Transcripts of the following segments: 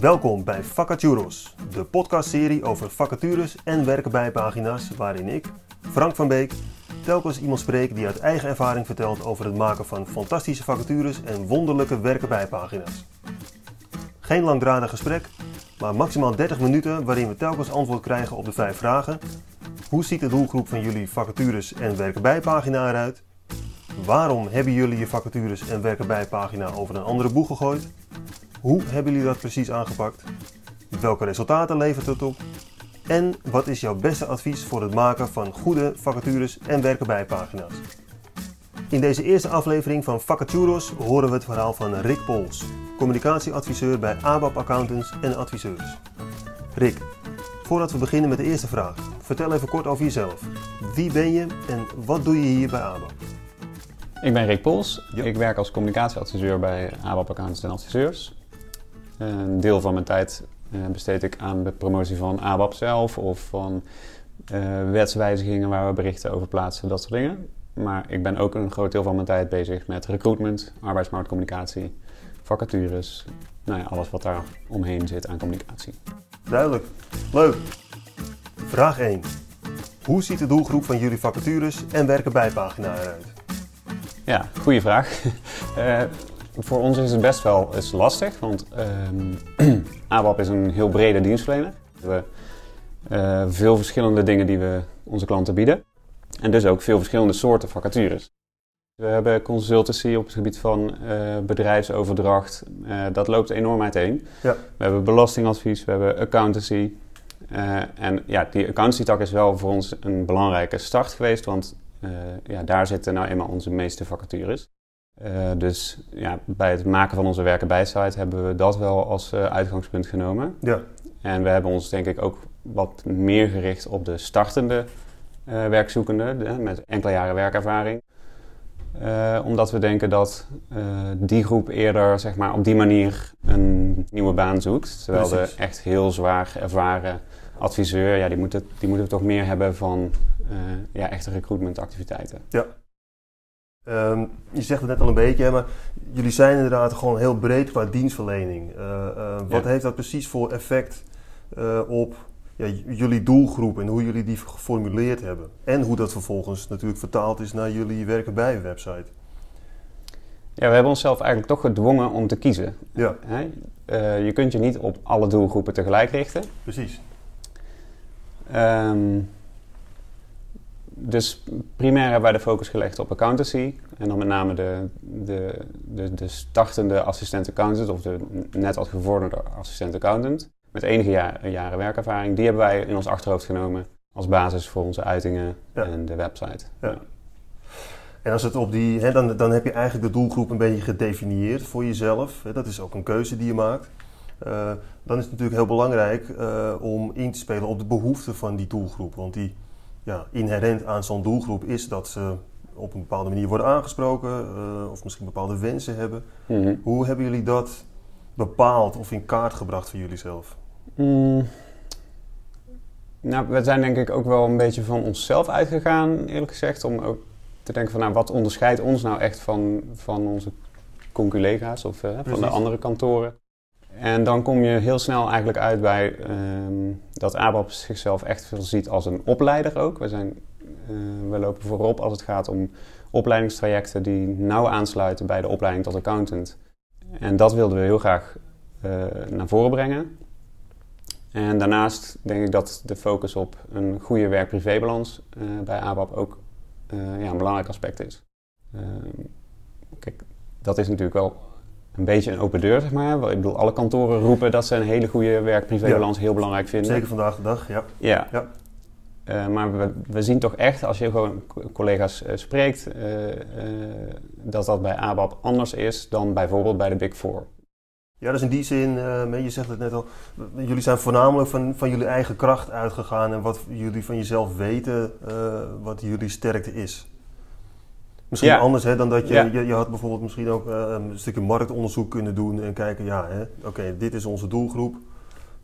Welkom bij Vacaturos, de podcastserie over vacatures en werkenbijpagina's waarin ik, Frank van Beek, telkens iemand spreek die uit eigen ervaring vertelt over het maken van fantastische vacatures en wonderlijke werkenbijpagina's. Geen langdradig gesprek, maar maximaal 30 minuten waarin we telkens antwoord krijgen op de vijf vragen. Hoe ziet de doelgroep van jullie vacatures en werkenbijpagina eruit? Waarom hebben jullie je vacatures en werkenbijpagina over een andere boeg gegooid? Hoe hebben jullie dat precies aangepakt? Welke resultaten levert het op? En wat is jouw beste advies voor het maken van goede vacatures en werkenbijpagina's? In deze eerste aflevering van Vacaturos horen we het verhaal van Rick Pols, communicatieadviseur bij ABAP Accountants en Adviseurs. Rick, voordat we beginnen met de eerste vraag, vertel even kort over jezelf. Wie ben je en wat doe je hier bij ABAP? Ik ben Rick Pols. Ik werk als communicatieadviseur bij ABAP Accountants en Adviseurs. Een deel van mijn tijd eh, besteed ik aan de promotie van ABAP zelf of van eh, wetswijzigingen waar we berichten over plaatsen, dat soort dingen. Maar ik ben ook een groot deel van mijn tijd bezig met recruitment, arbeidsmarktcommunicatie, vacatures, nou ja, alles wat daar omheen zit aan communicatie. Duidelijk. Leuk. Vraag 1. Hoe ziet de doelgroep van jullie vacatures en werkenbijpagina eruit? Ja, goede vraag. Eh, voor ons is het best wel is lastig, want ehm ABAP is een heel brede dienstverlener. We hebben eh, veel verschillende dingen die we onze klanten bieden. En dus ook veel verschillende soorten vacatures. We hebben consultancy op het gebied van eh, bedrijfsoverdracht. Eh, dat loopt enorm uiteen. Ja. We hebben belastingadvies, we hebben accountancy. En ja, die accountancy tak is wel voor ons een belangrijke start geweest, want ja, daar zitten nou eenmaal onze meeste vacatures. Eh, dus ja, bij het maken van onze werken bij site hebben we dat wel als eh, uitgangspunt genomen. Ja. En we hebben ons denk ik ook wat meer gericht op de startende eh werkzoekenden de- met enkele jaren werkervaring. Omdat we denken dat die groep eerder zeg maar, op die manier een nieuwe baan zoekt. Terwijl Precies. de echt heel zwaar ervaren adviseur, ja, die, moet het, die moeten we toch meer hebben van ja, echte recruitmentactiviteiten. Ehm, je zegt het net al een beetje, hè, maar jullie zijn inderdaad gewoon heel breed qua dienstverlening. Eh, eh, wat Ja. heeft dat precies voor effect eh, op ja, jullie doelgroep en hoe jullie die geformuleerd hebben? En hoe dat vervolgens natuurlijk vertaald is naar jullie werken bij website. Ja, we hebben onszelf eigenlijk toch gedwongen om te kiezen. Ja, Hè? Je kunt je niet op alle doelgroepen tegelijk richten. precies. Ehm, dus primair hebben wij de focus gelegd op accountancy. En dan met name de, de, de, de startende assistent accountant of de net als gevorderde assistent accountant. Met enige ja- jaren werkervaring. Die hebben wij in ons achterhoofd genomen als basis voor onze uitingen Ja. en de website. Ja. En als het op die, hè, dan, dan heb je eigenlijk de doelgroep een beetje gedefinieerd voor jezelf. Hè, dat is ook een keuze die je maakt. Eh, dan is het natuurlijk heel belangrijk eh, om in te spelen op de behoeften van die doelgroep. Want die ja, inherent aan zo'n doelgroep is dat ze op een bepaalde manier worden aangesproken eh, of misschien bepaalde wensen hebben. Mhm. Hoe hebben jullie dat bepaald of in kaart gebracht voor jullie zelf? Mm. Nou, we zijn denk ik ook wel een beetje van onszelf uitgegaan, eerlijk gezegd. Om ook te denken van, nou, wat onderscheidt ons nou echt van, van onze conculega's of eh, van de andere kantoren. En dan kom je heel snel eigenlijk uit bij ehm, dat ABAP zichzelf echt veel ziet als een opleider ook. We, zijn, eh, we lopen voorop als het gaat om opleidingstrajecten die nauw aansluiten bij de opleiding tot accountant. En dat wilden we heel graag eh, naar voren brengen. En daarnaast denk ik dat de focus op een goede werk-privébalans eh, bij ABAP ook ja, een belangrijk aspect is. Ehm, kijk, dat is natuurlijk wel een beetje een open deur, zeg maar. Ik bedoel, alle kantoren roepen dat ze een hele goede werk-privébalans heel belangrijk vinden. Zeker vandaag de dag, ja. Ja. Ja. Eh, maar we, we zien toch echt, als je gewoon co- collega's eh, spreekt, eh, dat dat bij ABAP anders is dan bijvoorbeeld bij de Big Four. Ja, dus in die zin, je zegt het net al, jullie zijn voornamelijk van, van jullie eigen kracht uitgegaan en wat jullie van jezelf weten, wat jullie sterkte is. Misschien Ja. anders hè, dan dat je, Ja. je, je had bijvoorbeeld misschien ook eh, een stukje marktonderzoek kunnen doen en kijken, ja, oké, dit is onze doelgroep.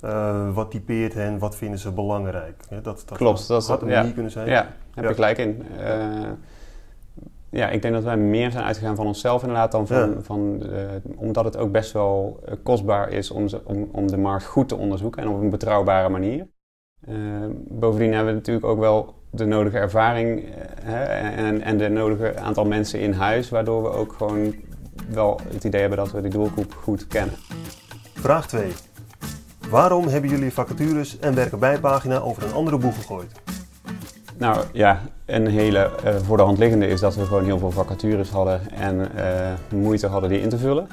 Eh, wat typeert hen, wat vinden ze belangrijk? Hè, dat, dat Klopt, dat had een manier kunnen zijn. Ja, heb je gelijk in. Eh, ja, ik denk dat wij meer zijn uitgegaan van onszelf inderdaad dan van... Ja. van omdat het ook best wel kostbaar is om, ze, om, om de markt goed te onderzoeken en op een betrouwbare manier. Bovendien hebben we natuurlijk ook wel de nodige ervaring eh, hè, en, en de nodige aantal mensen in huis... waardoor we ook gewoon wel het idee hebben dat we die doelgroep goed kennen. Vraag 2. Waarom hebben jullie vacatures en werken bij pagina over een andere boeg gegooid? Nou ja, een hele eh, voor de hand liggende is dat we gewoon heel veel vacatures hadden en eh, moeite hadden die in te vullen.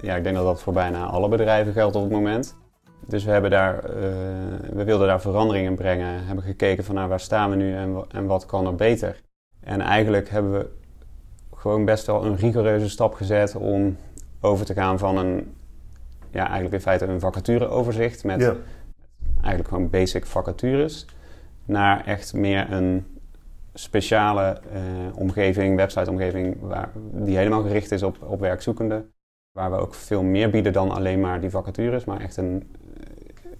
Ja, ik denk dat dat voor bijna alle bedrijven geldt op het moment. Dus we, hebben daar, eh, we wilden daar verandering in brengen, hebben gekeken van nou, waar staan we nu en, en wat kan er beter. En eigenlijk hebben we gewoon best wel een rigoureuze stap gezet om over te gaan van een, ja, eigenlijk in feite een vacatureoverzicht met Ja, eigenlijk gewoon basic vacatures, naar echt meer een speciale eh, omgeving, websiteomgeving, waar, die helemaal gericht is op, op werkzoekenden. Waar we ook veel meer bieden dan alleen maar die vacatures, maar echt een,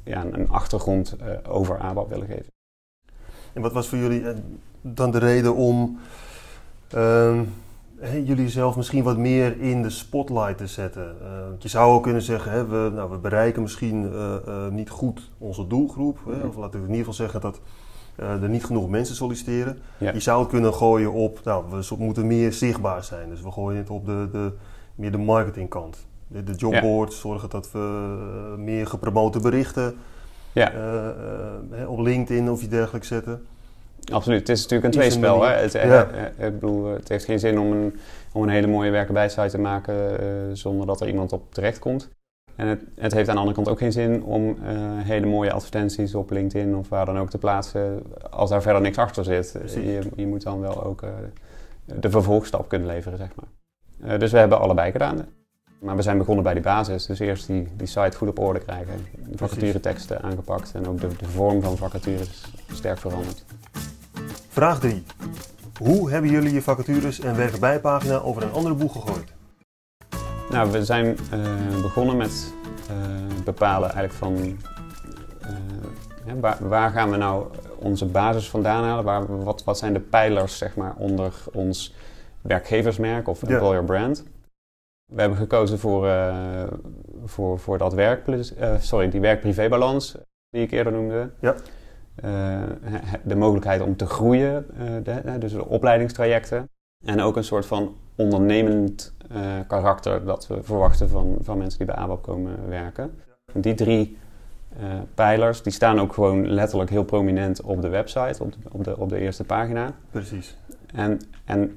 ja, een achtergrond eh, over ABAP willen geven. en wat was voor jullie eh, dan de reden om ehm, jullie zelf misschien wat meer in de spotlight te zetten? Eh, je zou ook kunnen zeggen, hè, we, nou, we bereiken misschien niet goed onze doelgroep. Hè, of laat ik in ieder geval zeggen dat er niet genoeg mensen solliciteren. Ja. Je zou het kunnen gooien op, nou, we moeten meer zichtbaar zijn. Dus we gooien het op de, de, meer de marketingkant. De, de jobboards, zorgen dat we eh, meer gepromote berichten Ja. eh, eh, op LinkedIn of iets dergelijks zetten. Absoluut. Het is natuurlijk een tweespel. Hè? Het, Ja. eh, ik bedoel, het heeft geen zin om een, om een hele mooie werkenbijsite te maken zonder dat er iemand op terecht komt. En het, het heeft aan de andere kant ook geen zin om hele mooie advertenties op LinkedIn of waar dan ook te plaatsen als daar verder niks achter zit. Je, je moet dan wel ook de vervolgstap kunnen leveren, zeg maar. Dus we hebben allebei gedaan. Maar we zijn begonnen bij die basis. Dus eerst die, die site goed op orde krijgen. De vacatureteksten aangepakt en ook de, de vorm van vacatures sterk veranderd. Vraag 3. Hoe hebben jullie je vacatures en werken bij pagina over een andere boeg gegooid? Nou, we zijn eh, begonnen met eh, bepalen eigenlijk van eh, waar, waar gaan we nou onze basis vandaan halen? Waar, wat, wat zijn de pijlers zeg maar, onder ons werkgeversmerk of Ja. employer brand? We hebben gekozen voor, eh, voor, voor dat werk, eh, sorry, die werk-privé-balans die ik eerder noemde. Ja. Eh, de mogelijkheid om te groeien, de, dus de opleidingstrajecten. En ook een soort van ondernemend karakter dat we verwachten van, van mensen die bij ABAP komen werken. Die drie pijlers die staan ook gewoon letterlijk heel prominent op de website, op de, op de, op de eerste pagina. Precies. En, en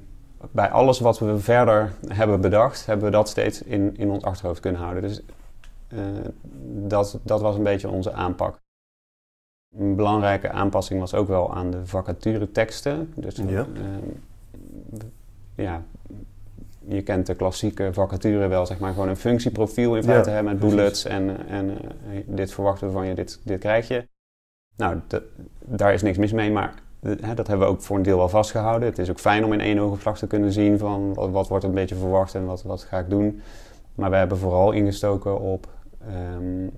bij alles wat we verder hebben bedacht, hebben we dat steeds in, in ons achterhoofd kunnen houden. Dus eh, dat, dat was een beetje onze aanpak. Een belangrijke aanpassing was ook wel aan de vacatureteksten. Dus Ja. eh, ja, je kent de klassieke vacature wel, zeg maar, gewoon een functieprofiel in Ja, feite, hè, met bullets en, en eh, dit verwachten we van je, dit, dit krijg je. Nou, daar is niks mis mee, maar hè, dat hebben we ook voor een deel wel vastgehouden. Het is ook fijn om in één oogopslag te kunnen zien van wat, wat wordt een beetje verwacht en wat, wat ga ik doen. Maar we hebben vooral ingestoken op ehm,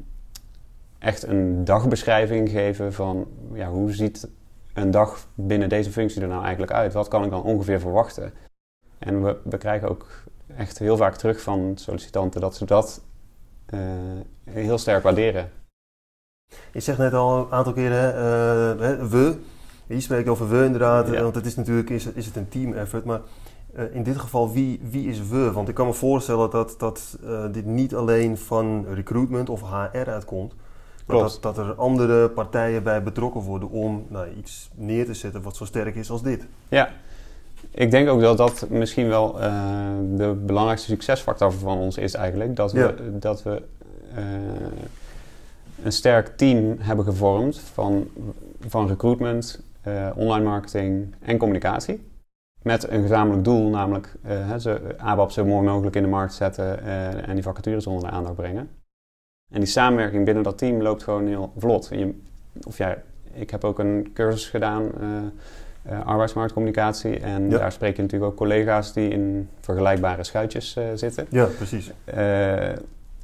echt een dagbeschrijving geven van ja, hoe ziet een dag binnen deze functie er nou eigenlijk uit? Wat kan ik dan ongeveer verwachten? En we, we krijgen ook echt heel vaak terug van sollicitanten dat ze dat eh, heel sterk waarderen. Je zegt net al een aantal keren, eh, we. Je spreekt over we inderdaad, Ja. want het is natuurlijk is, is het een team effort. Maar eh, in dit geval, wie, wie is we? Want ik kan me voorstellen dat, dat eh, dit niet alleen van recruitment of HR uitkomt. Maar dat, dat er andere partijen bij betrokken worden om nou, iets neer te zetten wat zo sterk is als dit. Ja, ik denk ook dat dat misschien wel eh, de belangrijkste succesfactor van ons is eigenlijk. Dat we, dat we een sterk team hebben gevormd van, van recruitment, eh, online marketing en communicatie. Met een gezamenlijk doel, namelijk eh, ze, ABAP zo mooi mogelijk in de markt zetten eh, en die vacatures onder de aandacht brengen. En die samenwerking binnen dat team loopt gewoon heel vlot. Je, of ja, ik heb ook een cursus gedaan, arbeidsmarktcommunicatie. En Ja. daar spreek je natuurlijk ook collega's die in vergelijkbare schuitjes zitten. Ja, precies.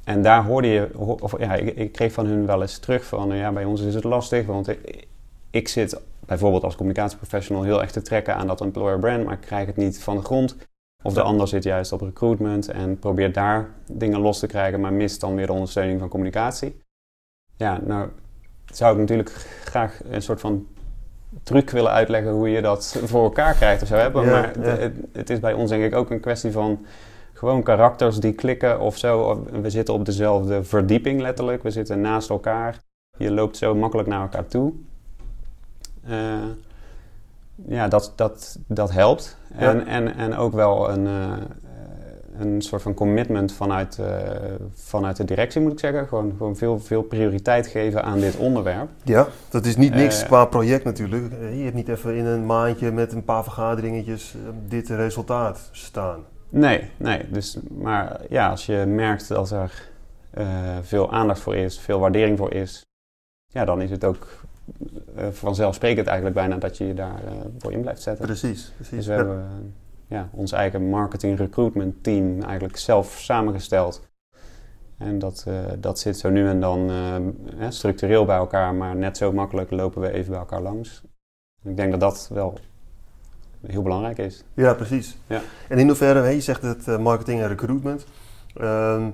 En daar hoorde je, of ja, ik, ik kreeg van hun wel eens terug van, ja, bij ons is het lastig, want ik, ik zit bijvoorbeeld als communicatieprofessional heel erg te trekken aan dat employer brand, maar ik krijg het niet van de grond. Of de ander zit juist op recruitment en probeert daar dingen los te krijgen, maar mist dan weer de ondersteuning van communicatie. Ja, nou zou ik natuurlijk graag een soort van truc willen uitleggen hoe je dat voor elkaar krijgt of zo. Hebben. maar Het, het, is bij ons denk ik ook een kwestie van gewoon karakters die klikken of zo. We zitten op dezelfde verdieping letterlijk. We zitten naast elkaar. Je loopt zo makkelijk naar elkaar toe. Uh, ja, dat, dat, dat helpt. En, en, en ook wel een, uh, een soort van commitment vanuit, uh, vanuit de directie, moet ik zeggen. Gewoon, gewoon veel, veel prioriteit geven aan dit onderwerp. Ja, dat is niet niks qua project natuurlijk. Je hebt niet even in een maandje met een paar vergaderingetjes dit resultaat staan. Nee, nee. Dus, maar ja, als je merkt dat er veel aandacht voor is, veel waardering voor is, ja, dan is het ook uh, vanzelfsprekend eigenlijk bijna dat je je daar uh, voor in blijft zetten. Precies, precies. Dus we hebben ja, ons eigen marketing recruitment team eigenlijk zelf samengesteld. En dat, uh, dat zit zo nu en dan structureel bij elkaar, maar net zo makkelijk lopen we even bij elkaar langs. Ik denk dat dat wel heel belangrijk is. Ja, precies. Ja. En in hoeverre, je zegt het marketing en recruitment. Ehm,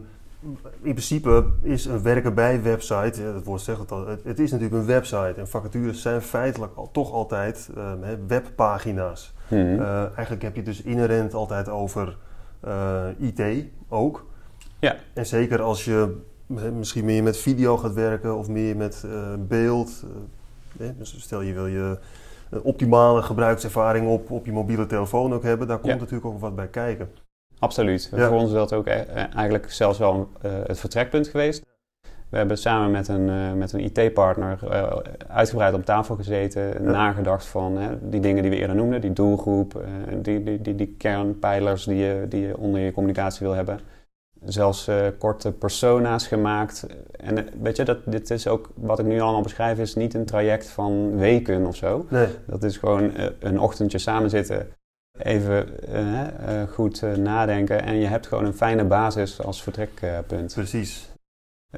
in principe is een werken bij website, ja, dat woord zegt het al, het, is natuurlijk een website. En vacatures zijn feitelijk al, toch altijd uh, webpagina's. Hmm. Uh, eigenlijk heb je het dus inherent altijd over uh, eh, IT ook. Ja. En zeker als je misschien meer met video gaat werken of meer met beeld. dus stel je wil je een optimale gebruikservaring op, op je mobiele telefoon ook hebben, daar komt natuurlijk ook wat bij kijken. Absoluut. Voor ons is dat ook e- e- eigenlijk zelfs wel uh, het vertrekpunt geweest. We hebben samen met een, uh, met een IT-partner uh, eh, uitgebreid op tafel gezeten, nagedacht van die dingen die we eerder noemden, die doelgroep, die, die, die, die kernpijlers die je, die je onder je communicatie wil hebben. Zelfs korte persona's gemaakt. En weet je, dat, dit is ook wat ik nu allemaal beschrijf, is niet een traject van weken of zo. Nee. Dat is gewoon een ochtendje samen zitten even uh, uh, goed uh, nadenken. En je hebt gewoon een fijne basis als vertrekpunt. Precies.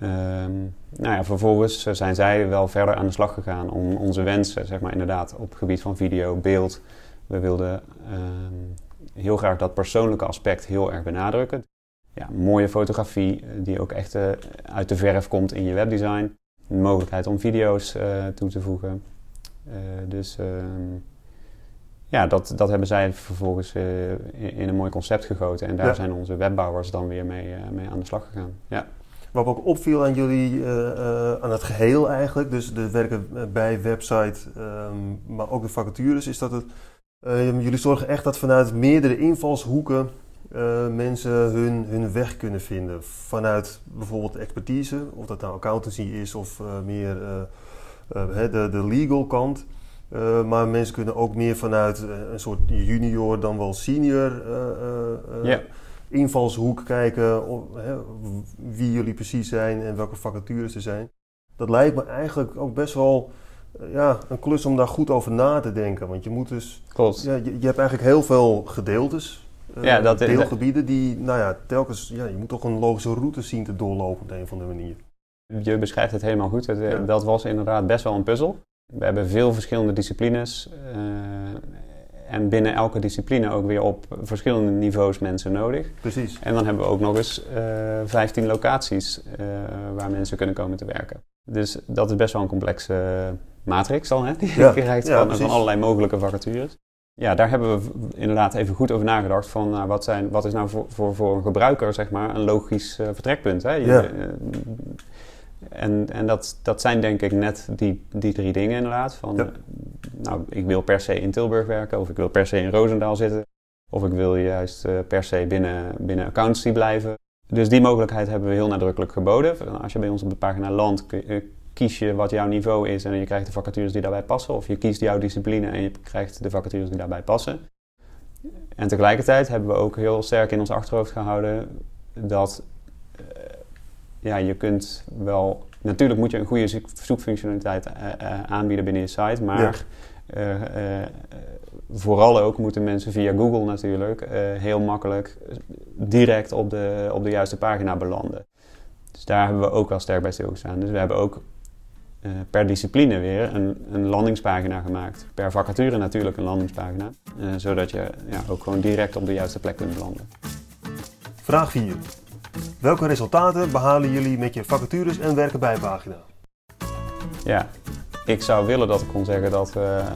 Um, nou ja, vervolgens zijn zij wel verder aan de slag gegaan om onze wensen, zeg maar inderdaad, op het gebied van video, beeld. We wilden um, heel graag dat persoonlijke aspect heel erg benadrukken. Ja, mooie fotografie die ook echt uit de verf komt in je webdesign. De mogelijkheid om video's toe te voegen. dus... Um, ja, dat, dat hebben zij vervolgens uh, in, een mooi concept gegoten. En daar zijn onze webbouwers dan weer mee, uh, mee aan de slag gegaan. Ja. Wat ook opviel aan jullie, uh, aan het geheel eigenlijk, dus de werken bij website, um, maar ook de vacatures, is dat het, jullie zorgen echt dat vanuit meerdere invalshoeken mensen hun, hun weg kunnen vinden. Vanuit bijvoorbeeld expertise, of dat nou accountancy is of meer de, de legal kant. Uh, maar mensen kunnen ook meer vanuit uh, een soort junior dan wel senior uh, yeah. invalshoek kijken of, wie jullie precies zijn en welke vacatures er zijn. Dat lijkt me eigenlijk ook best wel ja, een klus om daar goed over na te denken. Want je moet dus. Klopt. Ja, je, je hebt eigenlijk heel veel gedeeltes. ja, dat, deelgebieden die, nou ja, telkens, ja, je moet toch een logische route zien te doorlopen op een of andere manier. Je beschrijft het helemaal goed. Het, Dat was inderdaad best wel een puzzel. We hebben veel verschillende disciplines. Uh, en binnen elke discipline ook weer op verschillende niveaus mensen nodig. Precies. En dan hebben we ook nog eens uh, eh, 15 locaties uh, waar mensen kunnen komen te werken. Dus dat is best wel een complexe matrix al, hè? Die ja. je krijgt ja, van, van, allerlei mogelijke vacatures. Ja, daar hebben we inderdaad even goed over nagedacht van nou, wat, zijn, wat is nou voor, voor, voor een gebruiker zeg maar, een logisch vertrekpunt. Hè? Je, ja. En, en dat, dat zijn denk ik net die, die drie dingen inderdaad. Van, Nou, ik wil per se in Tilburg werken, of ik wil per se in Roosendaal zitten. Of ik wil juist uh, per se binnen, binnen accountancy blijven. Dus die mogelijkheid hebben we heel nadrukkelijk geboden. Als je bij ons op de pagina landt, eh, kies je wat jouw niveau is en je krijgt de vacatures die daarbij passen. Of je kiest jouw discipline en je krijgt de vacatures die daarbij passen. En tegelijkertijd hebben we ook heel sterk in ons achterhoofd gehouden dat ja, je kunt wel. Natuurlijk moet je een goede zoekfunctionaliteit uh, uh, aanbieden binnen je site, maar uh, vooral ook moeten mensen via Google natuurlijk heel makkelijk direct op de, op de juiste pagina belanden. Dus daar hebben we ook wel sterk bij stilgestaan. Dus we hebben ook eh, per discipline weer een, een landingspagina gemaakt. Per vacature natuurlijk een landingspagina. eh, zodat je ja, ook gewoon direct op de juiste plek kunt belanden. Vraag 4. Welke resultaten behalen jullie met je vacatures en werken bij pagina? Ja, ik zou willen dat ik kon zeggen dat eh,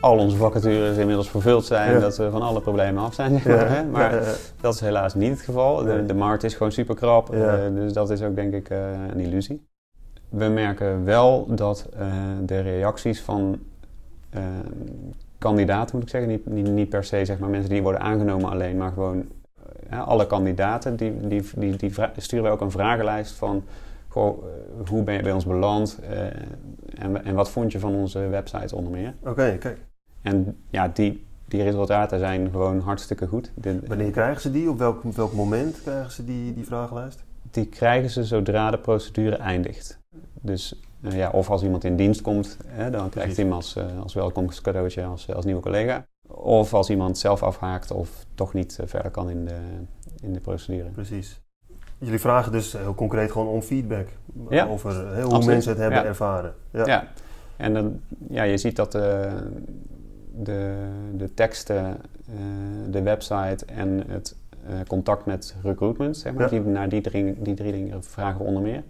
al onze vacatures inmiddels vervuld zijn. Ja. Dat we van alle problemen af zijn. Zeg maar, hè? maar Ja, dat is helaas niet het geval. De, de markt is gewoon super krap. Eh, dus dat is ook denk ik eh, een illusie. We merken wel dat de reacties van kandidaten, moet ik zeggen, niet, niet, niet per se zeg maar, mensen die worden aangenomen alleen, maar gewoon alle kandidaten, die, die, die, die sturen we ook een vragenlijst van goh, eh, hoe ben je bij ons beland eh, en, en wat vond je van onze website onder meer. Oké, kijk. En ja, die, die resultaten zijn gewoon hartstikke goed. De- Wanneer krijgen ze die? Op welk, op welk moment krijgen ze die, die vragenlijst? die krijgen ze zodra de procedure eindigt. Dus eh, ja, of als iemand in dienst komt, hè, dan krijgt hij hem als, eh, als welkomstcadeautje als, als nieuwe collega. Of als iemand zelf afhaakt of toch niet eh, verder kan in de, in de procedure. Precies. Jullie vragen dus heel concreet gewoon om feedback Ja, over eh, hoe absoluut. mensen het hebben Ja. ervaren. Ja. Ja. En dan, ja, je ziet dat de, de, de teksten, eh, de website en het eh, contact met recruitment, zeg maar, die, naar die drie, die drie dingen vragen we onder meer.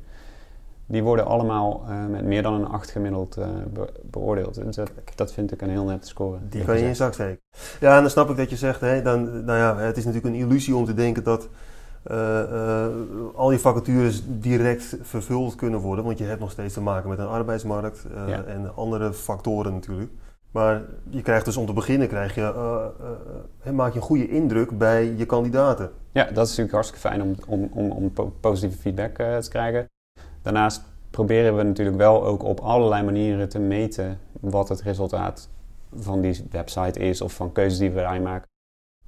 Die worden allemaal eh, met meer dan een 8 gemiddeld eh, be- beoordeeld. Dus dat, dat vind ik een heel nette score. Die kan je in je zak steken. Ja, en dan snap ik dat je zegt, hè, dan, nou ja, het is natuurlijk een illusie om te denken dat eh, al je vacatures direct vervuld kunnen worden. Want je hebt nog steeds te maken met een arbeidsmarkt Ja. en andere factoren natuurlijk. Maar je krijgt dus om te beginnen, krijg je, maak je een goede indruk bij je kandidaten. Ja, dat is natuurlijk hartstikke fijn om, om, om, om po- positieve feedback te krijgen. Daarnaast proberen we natuurlijk wel ook op allerlei manieren te meten wat het resultaat van die website is of van keuzes die we daarin maken.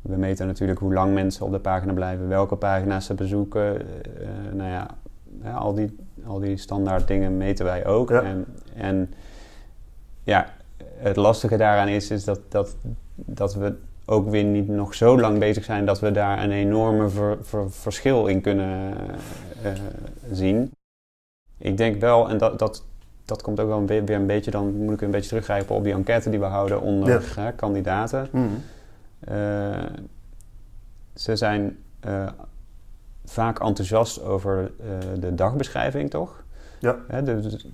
We meten natuurlijk hoe lang mensen op de pagina blijven, welke pagina's ze bezoeken. eh, nou ja, ja, al, die, al die standaard dingen meten wij ook. Ja. En, en ja, het lastige daaraan is, is dat, dat, dat we ook weer niet nog zo lang bezig zijn dat we daar een enorme ver- ver- verschil in kunnen eh, zien. Ik denk wel, en dat, dat, dat komt ook wel weer een beetje, dan moet ik een beetje teruggrijpen op die enquête die we houden onder hè, kandidaten. Eh, ze zijn eh, vaak enthousiast over eh, de dagbeschrijving, toch? Ja. Hè, dus,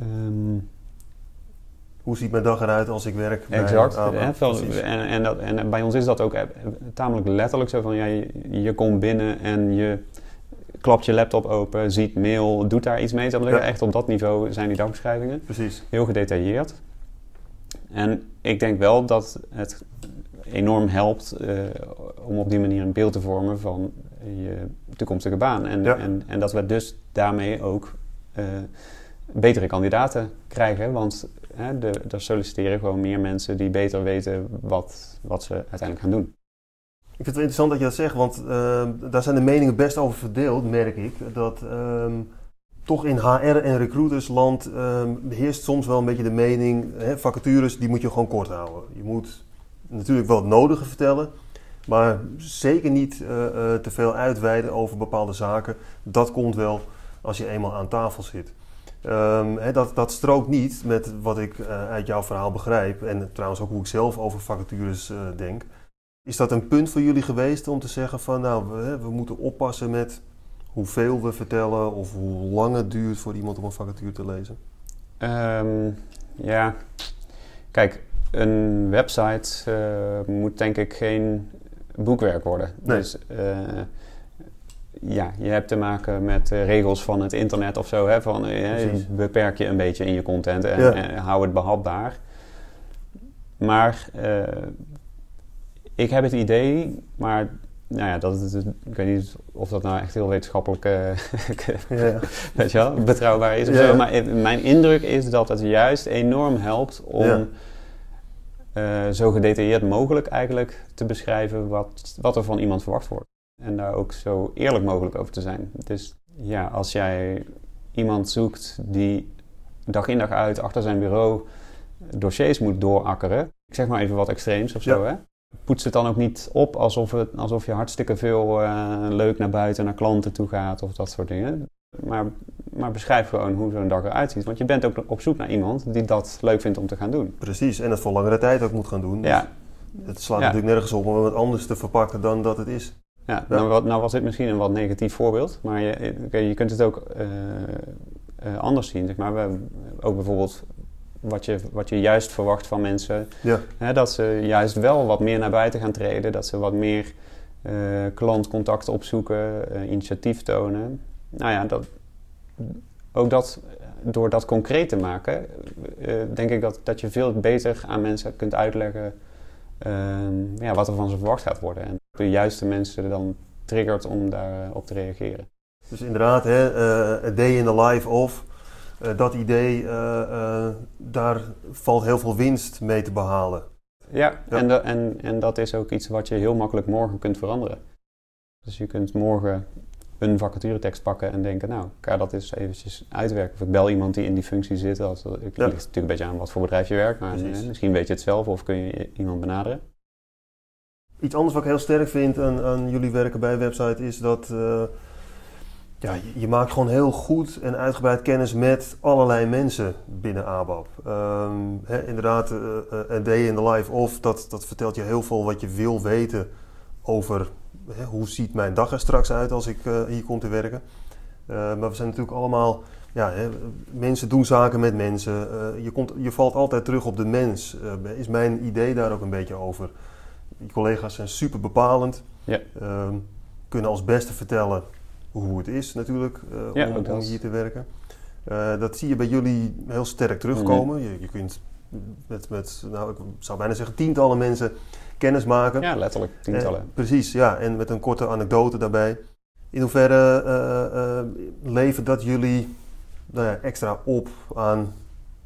ehm, Hoe ziet mijn dag eruit als ik werk? bij Exact. ABA? hè, en, en, dat, en bij ons is dat ook eh, tamelijk letterlijk zo van ja, je, je komt binnen en je klapt je laptop open, ziet mail, doet daar iets mee. Maar. Ja. Echt op dat niveau zijn die dagbeschrijvingen. Precies. Heel gedetailleerd. En ik denk wel dat het enorm helpt eh, om op die manier een beeld te vormen van je toekomstige baan. En, Ja. en, en dat we dus daarmee ook eh, betere kandidaten krijgen. Want hè, de, er solliciteren gewoon meer mensen die beter weten wat, wat ze uiteindelijk gaan doen. Ik vind het interessant dat je dat zegt, want ehm, daar zijn de meningen best over verdeeld, merk ik. Dat ehm, toch in HR en recruitersland ehm heerst soms wel een beetje de mening, hè, vacatures die moet je gewoon kort houden. Je moet natuurlijk wel het nodige vertellen, maar zeker niet eh, eh, te veel uitweiden over bepaalde zaken. Dat komt wel als je eenmaal aan tafel zit. Dat, dat strookt niet met wat ik eh, uit jouw verhaal begrijp en trouwens ook hoe ik zelf over vacatures denk. Is dat een punt voor jullie geweest om te zeggen van nou, we, we moeten oppassen met hoeveel we vertellen of hoe lang het duurt voor iemand om een vacature te lezen? Ehm, ja, kijk, een website eh, moet denk ik geen boekwerk worden. Nee. Dus eh, ja, je hebt te maken met eh, regels van het internet of zo. Hè, van, beperk je een beetje in je content en, Ja. en hou het behapbaar. Maar ik heb het idee, maar nou ja, dat, het- ik weet niet of dat nou echt heel wetenschappelijk eh, Ja, weet je wel, betrouwbaar is of Ja, zo. Maar mijn indruk is dat het juist enorm helpt om Ja. eh, zo gedetailleerd mogelijk eigenlijk te beschrijven wat, wat er van iemand verwacht wordt. En daar ook zo eerlijk mogelijk over te zijn. Dus ja, als jij iemand zoekt die dag in dag uit achter zijn bureau dossiers moet doorakkeren. Ik zeg maar even wat extreems of zo, hè. Poets het dan ook niet op alsof, het, alsof je hartstikke veel eh, leuk naar buiten, naar klanten toe gaat of dat soort dingen. Maar maar beschrijf gewoon hoe zo'n dag eruit ziet. Want je bent ook op zoek naar iemand die dat leuk vindt om te gaan doen. Precies, en dat voor langere tijd ook moet gaan doen. Dus Ja, Het slaat Ja. natuurlijk nergens op om het anders te verpakken dan dat het is. Ja, Nou, nou was dit misschien een wat negatief voorbeeld, maar je, je kunt het ook eh, eh, anders zien. Zeg maar. We, ook bijvoorbeeld wat je, wat je juist verwacht van mensen, Ja, hè, dat ze juist wel wat meer naar buiten gaan treden, dat ze wat meer eh klantcontact opzoeken, eh, initiatief tonen. Nou ja, dat, ook dat, door dat concreet te maken, eh, denk ik dat, dat je veel beter aan mensen kunt uitleggen ehm, ja, wat er van ze verwacht gaat worden. En de juiste mensen dan triggert om daarop te reageren. dus inderdaad, hè, a day in the life of, eh, dat idee, eh, eh, daar valt heel veel winst mee te behalen. Ja, Ja. En, en, en dat is ook iets wat je heel makkelijk morgen kunt veranderen. Dus je kunt morgen een vacaturetekst pakken en denken, nou, ik ga dat eens eventjes uitwerken. Of ik bel iemand die in die functie zit. Dat, het ligt natuurlijk een beetje aan wat voor bedrijf je werkt, maar Precies. misschien weet je het zelf of kun je iemand benaderen. Iets anders wat ik heel sterk vind aan, aan jullie werken bij website is dat ja, je, je maakt gewoon heel goed en uitgebreid kennis met allerlei mensen binnen ABAP. Ehm, inderdaad, eh, eh, a day in the life of, dat, dat vertelt je heel veel wat je wil weten over hoe ziet mijn dag er straks uit als ik eh, hier kom te werken. Eh, maar we zijn natuurlijk allemaal, ja, mensen doen zaken met mensen. Eh, je, komt, je valt altijd terug op de mens, eh, is mijn idee daar ook een beetje over. Die collega's zijn super bepalend. Ja. Ehm, kunnen als beste vertellen hoe het is natuurlijk eh, Ja, om, hier te werken. Eh, dat zie je bij jullie heel sterk terugkomen. Mhm. je, je kunt met, met, nou, ik zou bijna zeggen, tientallen mensen kennis maken. Ja, letterlijk, tientallen. Eh, precies, ja. En met een korte anekdote daarbij. In hoeverre levert dat jullie nou ja, extra op aan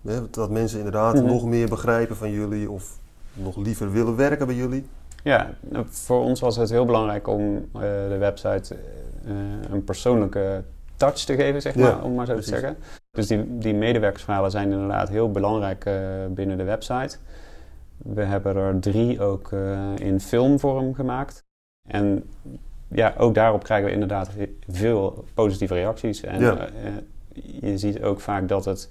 hè, dat mensen inderdaad Mhm. nog meer begrijpen van jullie of nog liever willen werken bij jullie? Ja, nou, voor ons was het heel belangrijk om de website een persoonlijke touch te geven, zeg Ja, maar, om maar zo precies. te zeggen. Dus die, die medewerkersverhalen zijn inderdaad heel belangrijk eh, binnen de website. We hebben er drie ook eh, in filmvorm gemaakt. En ja, ook daarop krijgen we inderdaad veel positieve reacties. En Ja. eh, je ziet ook vaak dat het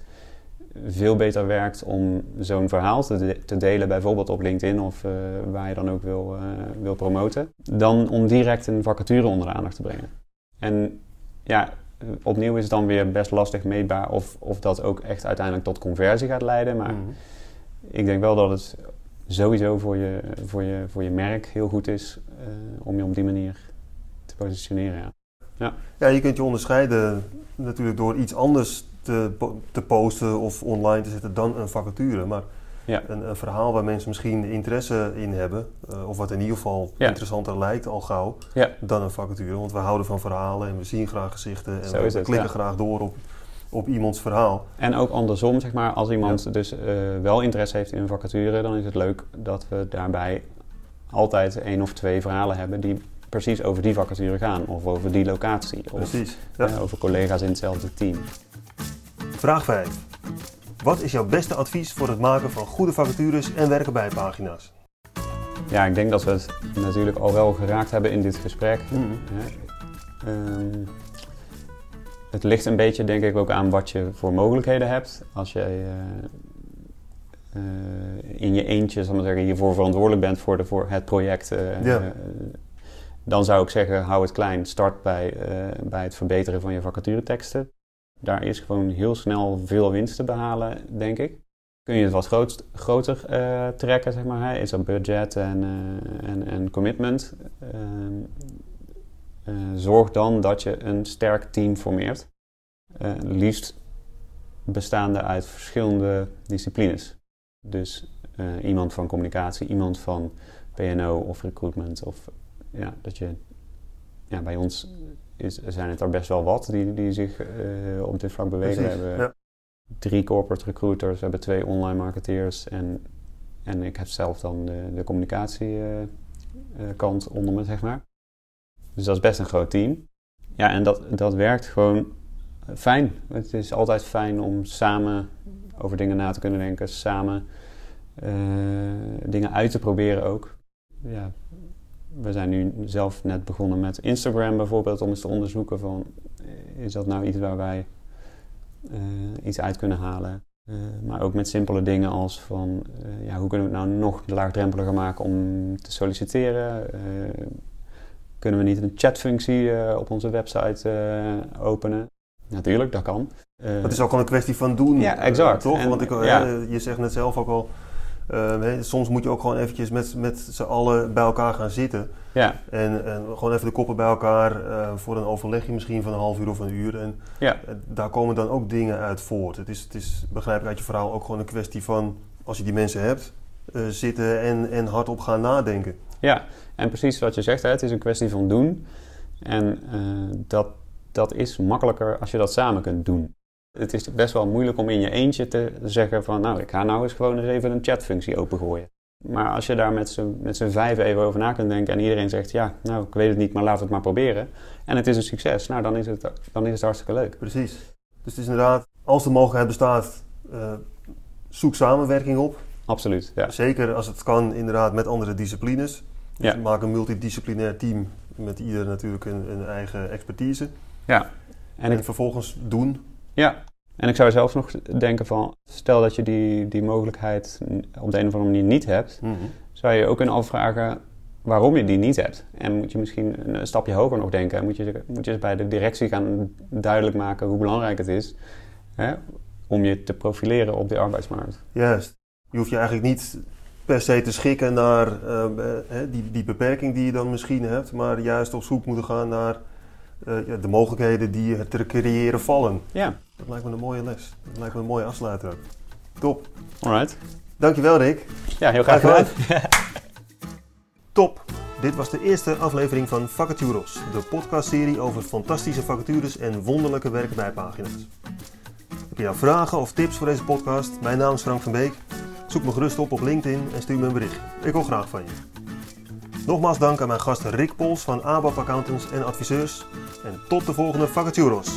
veel beter werkt om zo'n verhaal te, de- te delen, bijvoorbeeld op LinkedIn of eh, waar je dan ook wil, eh, wil promoten, dan om direct een vacature onder de aandacht te brengen. En ja, opnieuw is het dan weer best lastig meetbaar of, of dat ook echt uiteindelijk tot conversie gaat leiden. Maar Mhm. ik denk wel dat het sowieso voor je, voor je, voor je merk heel goed is eh, om je op die manier te positioneren. Ja. Ja, je kunt je onderscheiden natuurlijk door iets anders te, te posten of online te zetten dan een vacature. Maar Ja. een, een verhaal waar mensen misschien interesse in hebben, eh, of wat in ieder geval Ja. interessanter lijkt al gauw Ja. dan een vacature. Want we houden van verhalen en we zien graag gezichten en Zo we, is we het, klikken graag door op, op iemands verhaal. En ook andersom, zeg maar, als iemand dus eh, wel interesse heeft in een vacature, dan is het leuk dat we daarbij altijd één of twee verhalen hebben die precies over die vacature gaan. Of over die locatie. Of Precies. Eh, over collega's in hetzelfde team. Vraag 5. Wat is jouw beste advies voor het maken van goede vacatures en werken bij pagina's? Ja, ik denk dat we het natuurlijk al wel geraakt hebben in dit gesprek. Hè. Ehm, het ligt een beetje, denk ik, ook aan wat je voor mogelijkheden hebt. Als jij eh, eh, in je eentje, zal ik maar zeggen, hiervoor verantwoordelijk bent voor, de, voor het project, eh, Ja. dan zou ik zeggen, hou het klein. Start bij, eh, bij het verbeteren van je vacatureteksten. Daar is gewoon heel snel veel winst te behalen, denk ik. Kun je het wat groter eh, trekken, zeg maar. Hè? Is er budget en, eh, en, en commitment. Ehm, eh, zorg dan dat je een sterk team formeert. Liefst bestaande uit verschillende disciplines. Dus iemand van communicatie, iemand van PNO of recruitment. Of ja, dat je. Ja, bij ons is, zijn het er best wel wat die, die zich eh, op dit vlak bewegen. Precies, We hebben ja. drie corporate recruiters, we hebben twee online marketeers en, en ik heb zelf dan de, de communicatiekant onder me, zeg maar. Dus dat is best een groot team. Ja, en dat, dat werkt gewoon fijn. Het is altijd fijn om samen over dingen na te kunnen denken, samen eh, dingen uit te proberen ook. Ja, we zijn nu zelf net begonnen met Instagram bijvoorbeeld, om eens te onderzoeken van, eh, is dat nou iets waar wij iets uit kunnen halen. maar ook met simpele dingen als van ja, hoe kunnen we het nou nog laagdrempeliger maken om te solliciteren? kunnen we niet een chatfunctie op onze website openen? Natuurlijk, dat kan. het is ook al een kwestie van doen. Ja, exact. toch? Want ik, je zegt net zelf ook al, uh, soms moet je ook gewoon eventjes met, met z'n allen bij elkaar gaan zitten. Ja. En, en gewoon even de koppen bij elkaar uh, voor een overlegje misschien van een half uur of een uur. En ja. daar komen dan ook dingen uit voort. Het is, het is, begrijp ik uit je verhaal, ook gewoon een kwestie van, als je die mensen hebt, uh, zitten en, en hardop gaan nadenken. Ja, en precies wat je zegt, hè, het is een kwestie van doen. En dat, dat is makkelijker als je dat samen kunt doen. Het is best wel moeilijk om in je eentje te zeggen van nou, ik ga nou eens gewoon eens even een chatfunctie opengooien. Maar als je daar met z'n vijf even over na kunt denken en iedereen zegt ja, nou ik weet het niet, maar laten we het maar proberen. En het is een succes, nou dan is het, dan is het hartstikke leuk. Precies. Dus het is inderdaad, als de mogelijkheid bestaat, uh, zoek samenwerking op. Absoluut, ja. Zeker als het kan inderdaad met andere disciplines. Dus ja. maak een multidisciplinair team met ieder natuurlijk een, een eigen expertise. Ja. En, en ik, vervolgens doen ja, en ik zou zelfs nog denken van, stel dat je die, die mogelijkheid op de een of andere manier niet hebt, mhm. zou je ook kunnen afvragen waarom je die niet hebt. En moet je misschien een stapje hoger nog denken. En moet je, moet je bij de directie gaan duidelijk maken hoe belangrijk het is hè, om je te profileren op de arbeidsmarkt. Juist. Je hoeft je eigenlijk niet per se te schikken naar uh, die, die beperking die je dan misschien hebt, maar juist op zoek moeten gaan naar uh, de mogelijkheden die er te creëren vallen. Ja. Dat lijkt me een mooie les. Dat lijkt me een mooie afsluiter. Top. Alright. Dankjewel Rick. Ja, heel graag gedaan. Top. Dit was de eerste aflevering van Vacaturos, de podcastserie over fantastische vacatures en wonderlijke werkenbijpagina's. Heb je nou vragen of tips voor deze podcast? Mijn naam is Frank van Beek. Zoek me gerust op op LinkedIn en stuur me een bericht. Ik hoor graag van je. Nogmaals dank aan mijn gast Rick Pols van ABAP Accountants en Adviseurs. En tot de volgende vacaturos.